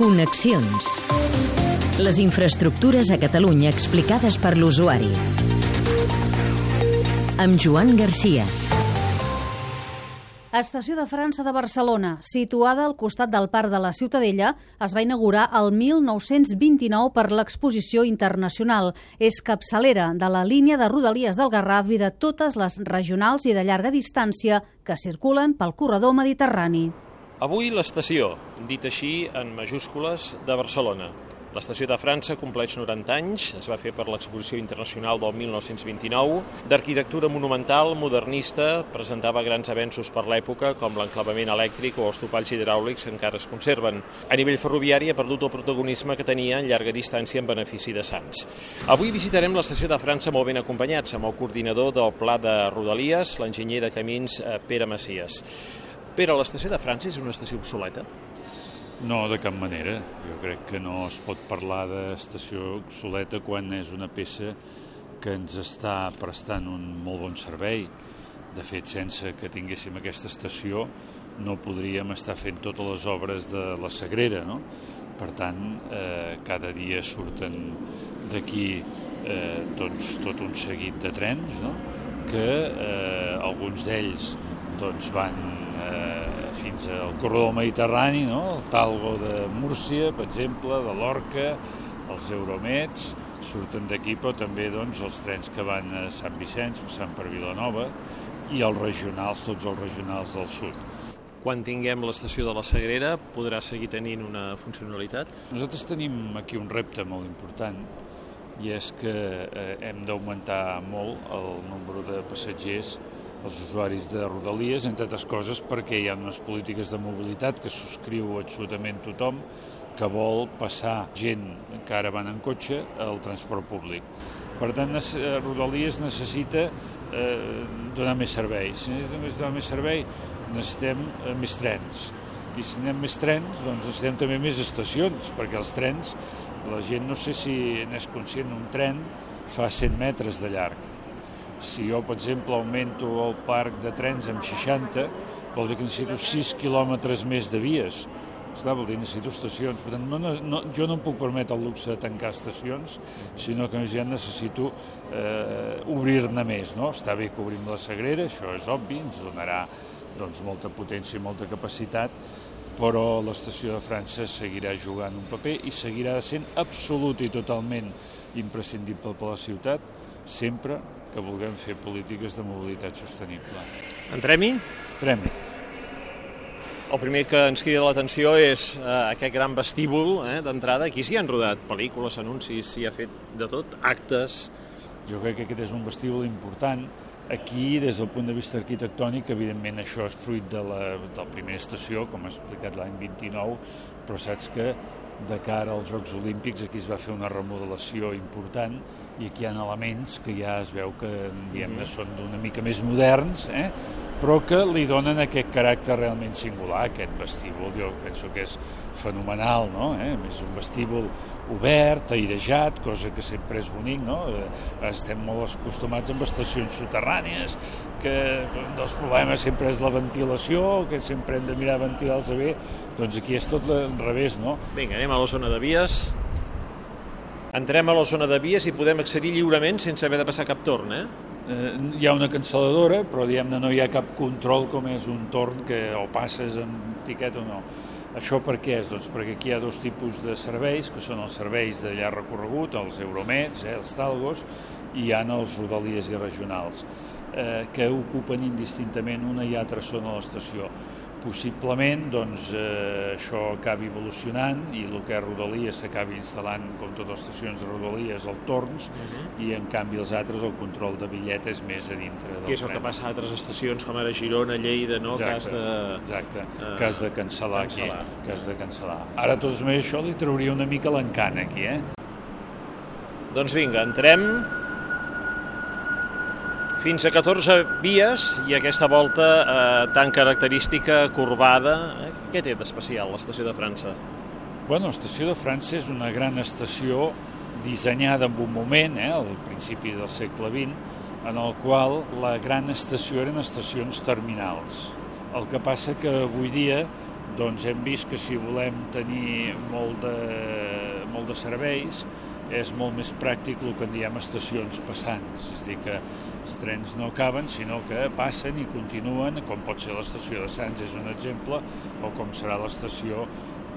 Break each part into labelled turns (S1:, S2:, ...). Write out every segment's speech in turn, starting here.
S1: Connexions. Les infraestructures a Catalunya explicades per l'usuari. Amb Joan Garcia.
S2: Estació de França de Barcelona, situada al costat del Parc de la Ciutadella, es va inaugurar el 1929 per l'Exposició Internacional. És capçalera de la línia de Rodalies del Garraf i de totes les regionals i de llarga distància que circulen pel corredor mediterrani.
S3: Avui l'estació, dit així en majúscules, de Barcelona. L'estació de França compleix 90 anys, es va fer per l'Exposició Internacional del 1929, d'arquitectura monumental, modernista, presentava grans avenços per l'època, com l'enclavament elèctric o els topalls hidràulics que encara es conserven. A nivell ferroviari ha perdut el protagonisme que tenia en llarga distància en benefici de Sants. Avui visitarem l'estació de França molt ben acompanyats, amb el coordinador del Pla de Rodalies, l'enginyer de camins eh, Pere Macias. Pere, l'estació de França és una estació obsoleta?
S4: No, de cap manera. Jo crec que no es pot parlar d'estació obsoleta quan és una peça que ens està prestant un molt bon servei. De fet, sense que tinguéssim aquesta estació no podríem estar fent totes les obres de la Sagrera, no? Per tant, eh, cada dia surten d'aquí eh, doncs, tot un seguit de trens, no? que eh, alguns d'ells doncs, van eh, fins al corredor mediterrani, no? el Talgo de Múrcia, per exemple, de l'Orca, els Euromets, surten d'aquí, però també doncs, els trens que van a Sant Vicenç, passant per Vilanova, i els regionals, tots els regionals del sud.
S3: Quan tinguem l'estació de la Sagrera, podrà seguir tenint una funcionalitat?
S4: Nosaltres tenim aquí un repte molt important, i és que eh, hem d'augmentar molt el nombre de passatgers els usuaris de Rodalies, entre altres coses perquè hi ha unes polítiques de mobilitat que subscriu absolutament tothom que vol passar gent que ara van en cotxe al transport públic. Per tant, Rodalies necessita eh, donar més servei. Si necessitem donar més servei, necessitem eh, més trens. I si anem més trens, doncs necessitem també més estacions, perquè els trens, la gent no sé si n'és conscient, un tren fa 100 metres de llarg si jo, per exemple, augmento el parc de trens amb 60, vol dir que necessito 6 quilòmetres més de vies. Està, vol dir, necessito estacions. Per tant, no, no, jo no em puc permetre el luxe de tancar estacions, sinó que ja necessito eh, obrir-ne més. No? Està bé que obrim la Sagrera, això és obvi, ens donarà doncs, molta potència i molta capacitat, però l'estació de França seguirà jugant un paper i seguirà sent absolut i totalment imprescindible per la ciutat, sempre que vulguem fer polítiques de mobilitat sostenible.
S3: Entrem-hi?
S4: Entrem-hi.
S3: El primer que ens crida l'atenció és eh, aquest gran vestíbul eh, d'entrada. Aquí s'hi han rodat pel·lícules, anuncis, s'hi ha fet de tot, actes...
S4: Jo crec que aquest és un vestíbul important. Aquí, des del punt de vista arquitectònic, evidentment això és fruit de la, de la primera estació, com ha explicat l'any 29, però saps que de cara als Jocs Olímpics aquí es va fer una remodelació important i aquí hi ha elements que ja es veu que diguem són d'una mica més moderns, eh? però que li donen aquest caràcter realment singular, aquest vestíbul, jo penso que és fenomenal, no? Eh? És un vestíbul obert, airejat, cosa que sempre és bonic, no? Eh, estem molt acostumats amb estacions soterrànies, que un dels problemes sempre és la ventilació, que sempre hem de mirar ventilar-los bé, doncs aquí és tot al revés, no?
S3: Vinga, anem a la zona de vies. Entrem a la zona de vies i podem accedir lliurement sense haver de passar cap torn, eh?
S4: eh, hi ha una cancel·ladora, però diguem-ne no hi ha cap control com és un torn que o passes amb tiquet o no. Això per què és? Doncs perquè aquí hi ha dos tipus de serveis, que són els serveis de llarg recorregut, els Euromets, eh, els Talgos, i hi ha els Rodalies i regionals, eh, que ocupen indistintament una i altra zona de l'estació possiblement doncs, eh, això acabi evolucionant i el que és Rodalies s'acabi instal·lant, com totes les estacions de Rodalies, els torns, uh mhm. -huh. i en canvi els altres el control de bitllet és més a dintre del
S3: Que és el
S4: tren.
S3: que passa a altres estacions, com ara Girona, Lleida, no?
S4: Exacte,
S3: has de...
S4: exacte, uh, que has de cancel·lar,
S3: cancel·lar
S4: aquí, que has de cancel·lar. Ara, tot més, això li trauria una mica l'encant aquí, eh?
S3: Doncs vinga, entrem fins a 14 vies i aquesta volta eh, tan característica, corbada. Eh? Què té d'especial l'estació de França?
S4: Bueno, l'estació de França és una gran estació dissenyada en un moment, eh, al principi del segle XX, en el qual la gran estació eren estacions terminals. El que passa que avui dia doncs hem vist que si volem tenir molt de, molt de serveis és molt més pràctic el que en diem estacions passants, és a dir, que els trens no acaben, sinó que passen i continuen, com pot ser l'estació de Sants, és un exemple, o com serà l'estació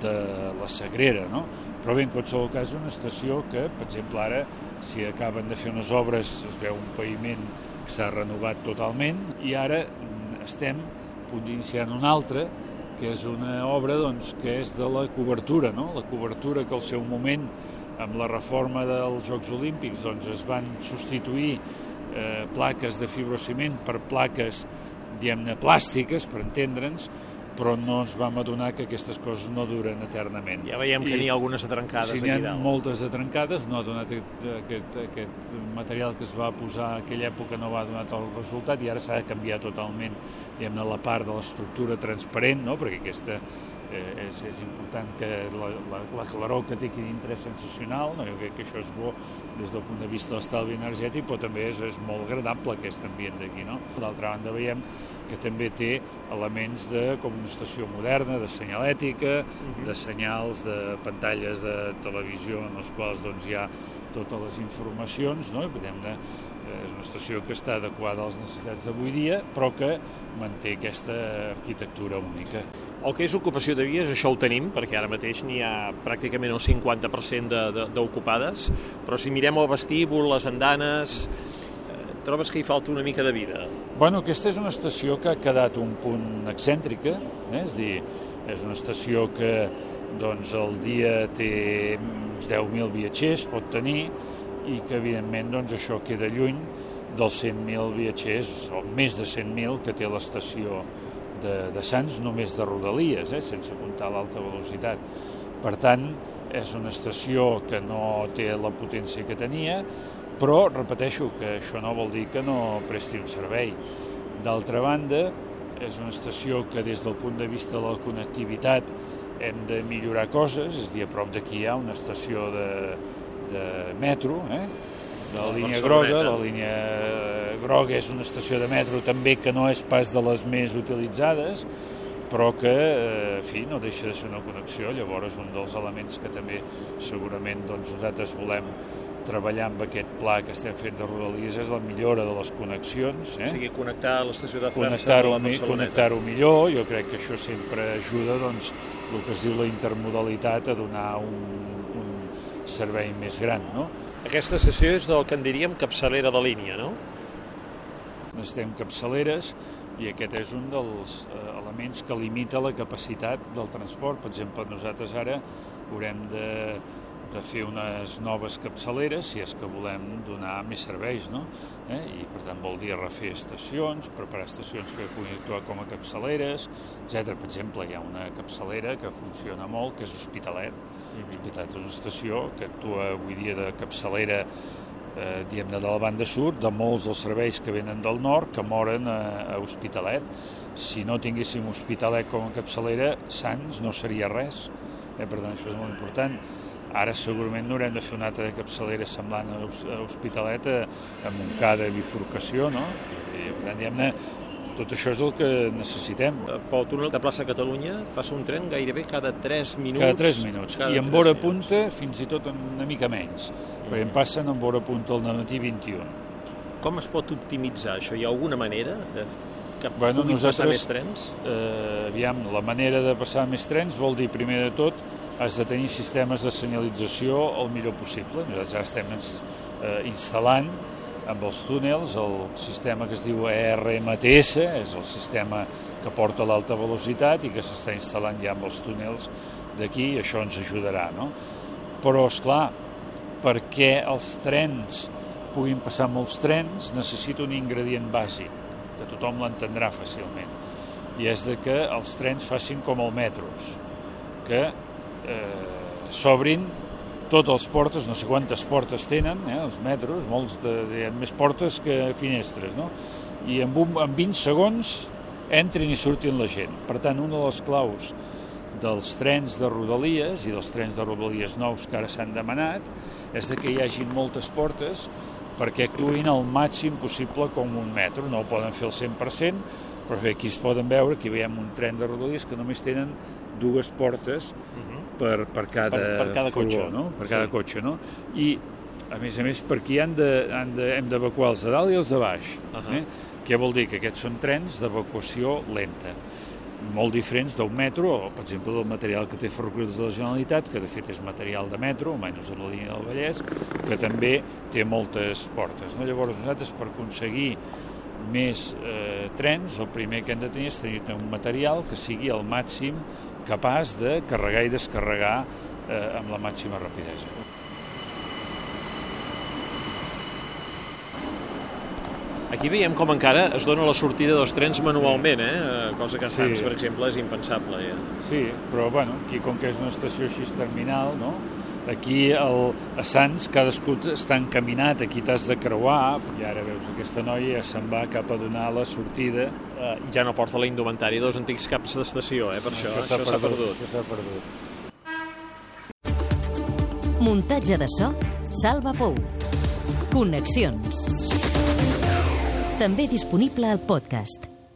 S4: de la Sagrera, no? Però bé, en qualsevol cas, una estació que, per exemple, ara, si acaben de fer unes obres, es veu un paviment que s'ha renovat totalment, i ara mm, estem a punt d'iniciar una altra, que és una obra doncs, que és de la cobertura, no? la cobertura que al seu moment amb la reforma dels Jocs Olímpics doncs, es van substituir eh, plaques de fibrociment per plaques diguem-ne plàstiques, per entendre'ns, però no ens vam adonar que aquestes coses no duren eternament.
S3: Ja veiem que n'hi ha algunes de trencades
S4: si
S3: aquí
S4: dalt. Si moltes de trencades, no ha donat aquest, aquest, aquest material que es va posar en aquella època no va donar el resultat i ara s'ha de canviar totalment diguem-ne la part de l'estructura transparent, no? perquè aquesta eh, és, és important que la, la, la claror que té aquí dintre és sensacional, no? jo crec que això és bo des del punt de vista de l'estalvi energètic, però també és, és molt agradable aquest ambient d'aquí. No? D'altra banda veiem que també té elements de com una estació moderna, de senyalètica, uh -huh. de senyals, de pantalles de televisió en les quals doncs, hi ha totes les informacions, no? I podem de, és una estació que està adequada a les necessitats d'avui dia, però que manté aquesta arquitectura única.
S3: El que és ocupació de vies, això ho tenim, perquè ara mateix n'hi ha pràcticament el 50% d'ocupades, però si mirem el vestíbul, les andanes, eh, trobes que hi falta una mica de vida?
S4: Bueno, aquesta és una estació que ha quedat un punt excèntrica, eh? és dir, és una estació que doncs, el dia té uns 10.000 viatgers, pot tenir, i que evidentment doncs, això queda lluny dels 100.000 viatgers, o més de 100.000 que té l'estació de, de Sants, només de Rodalies, eh, sense comptar l'alta velocitat. Per tant, és una estació que no té la potència que tenia, però repeteixo que això no vol dir que no presti un servei. D'altra banda, és una estació que des del punt de vista de la connectivitat hem de millorar coses, és a dir, a prop d'aquí hi ha una estació de, de metro, eh? de la línia groga, la línia groga és una estació de metro també que no és pas de les més utilitzades, però que, eh, en fi, no deixa de ser una connexió, llavors un dels elements que també segurament doncs, nosaltres volem treballar amb aquest pla que estem fent de Rodalies és la millora de les connexions. Eh?
S3: O sigui, connectar l'estació de França
S4: connectar-ho
S3: amb la
S4: connectar millor, jo crec que això sempre ajuda doncs, el que es diu la intermodalitat a donar un servei més gran. No?
S3: Aquesta estació és del que en diríem capçalera de línia, no?
S4: Necessitem capçaleres i aquest és un dels eh, elements que limita la capacitat del transport. Per exemple, nosaltres ara haurem de, de fer unes noves capçaleres si és que volem donar més serveis, no? Eh? I per tant vol dir refer estacions, preparar estacions que puguin actuar com a capçaleres, etc. Per exemple, hi ha una capçalera que funciona molt, que és Hospitalet. Mm -hmm. Hospitalet és una estació que actua avui dia de capçalera eh, diguem-ne, de la banda sud, de molts dels serveis que venen del nord que moren a, a Hospitalet. Si no tinguéssim Hospitalet com a capçalera, Sants no seria res. Eh, per tant, això és molt important. Ara segurament no haurem de fer una altra de capçalera semblant a Hospitalet amb un cas de bifurcació, no? I, per tant, diguem-ne, tot això és el que necessitem.
S3: Pel túnel de plaça Catalunya passa un tren gairebé cada 3 minuts.
S4: Cada 3 minuts.
S3: Cada
S4: I en vora punta fins i tot una mica menys, mm. perquè en passen en vora punta al matí 21.
S3: Com es pot optimitzar això? Hi ha alguna manera de que
S4: bueno,
S3: puguin passar més trens?
S4: Eh, aviam, la manera de passar més trens vol dir, primer de tot, has de tenir sistemes de senyalització el millor possible. Nosaltres ja estem eh, instal·lant amb els túnels el sistema que es diu ERMTS, és el sistema que porta l'alta velocitat i que s'està instal·lant ja amb els túnels d'aquí i això ens ajudarà. No? Però, és clar, perquè els trens puguin passar molts trens, necessita un ingredient bàsic, que tothom l'entendrà fàcilment, i és de que els trens facin com el metros, que eh, s'obrin tots els portes, no sé quantes portes tenen, eh, els metros, molts de, de, més portes que finestres, no? I en, un, en 20 segons entrin i surtin la gent. Per tant, una de les claus dels trens de Rodalies i dels trens de Rodalies nous que ara s'han demanat és de que hi hagin moltes portes perquè actuïn al màxim possible com un metro. No ho poden fer al 100%, però bé, aquí es poden veure que hi veiem un tren de rodalies que només tenen dues portes -huh. per, per cada,
S3: per, per cada
S4: furgó,
S3: cotxe.
S4: no? per
S3: sí.
S4: cada cotxe. No? I, a més a més, per aquí han de, han de, hem d'evacuar els de dalt i els de baix. Uh -huh. eh? Què vol dir? Que aquests són trens d'evacuació lenta molt diferents d'un metro, o per exemple del material que té Ferrocarrils de la Generalitat, que de fet és material de metro, almenys a la línia del Vallès, que també té moltes portes. No? Llavors nosaltres per aconseguir més eh, trens, el primer que hem de tenir és tenir un material que sigui al màxim capaç de carregar i descarregar eh, amb la màxima rapidesa.
S3: Aquí veiem com encara es dona la sortida dels trens manualment, eh? cosa que a Sants, sí. per exemple, és impensable. Ja.
S4: Sí, però bueno, aquí com que és una estació així terminal, no? aquí el, a Sants cadascú està encaminat, aquí t'has de creuar, i ara veus aquesta noia ja se'n va cap a donar la sortida.
S3: Uh, ja no porta la indumentària dels antics caps d'estació, eh? per això, això s'ha perdut.
S4: Això s'ha perdut.
S1: Muntatge de so, Salva Pou. Connexions. També disponible al podcast.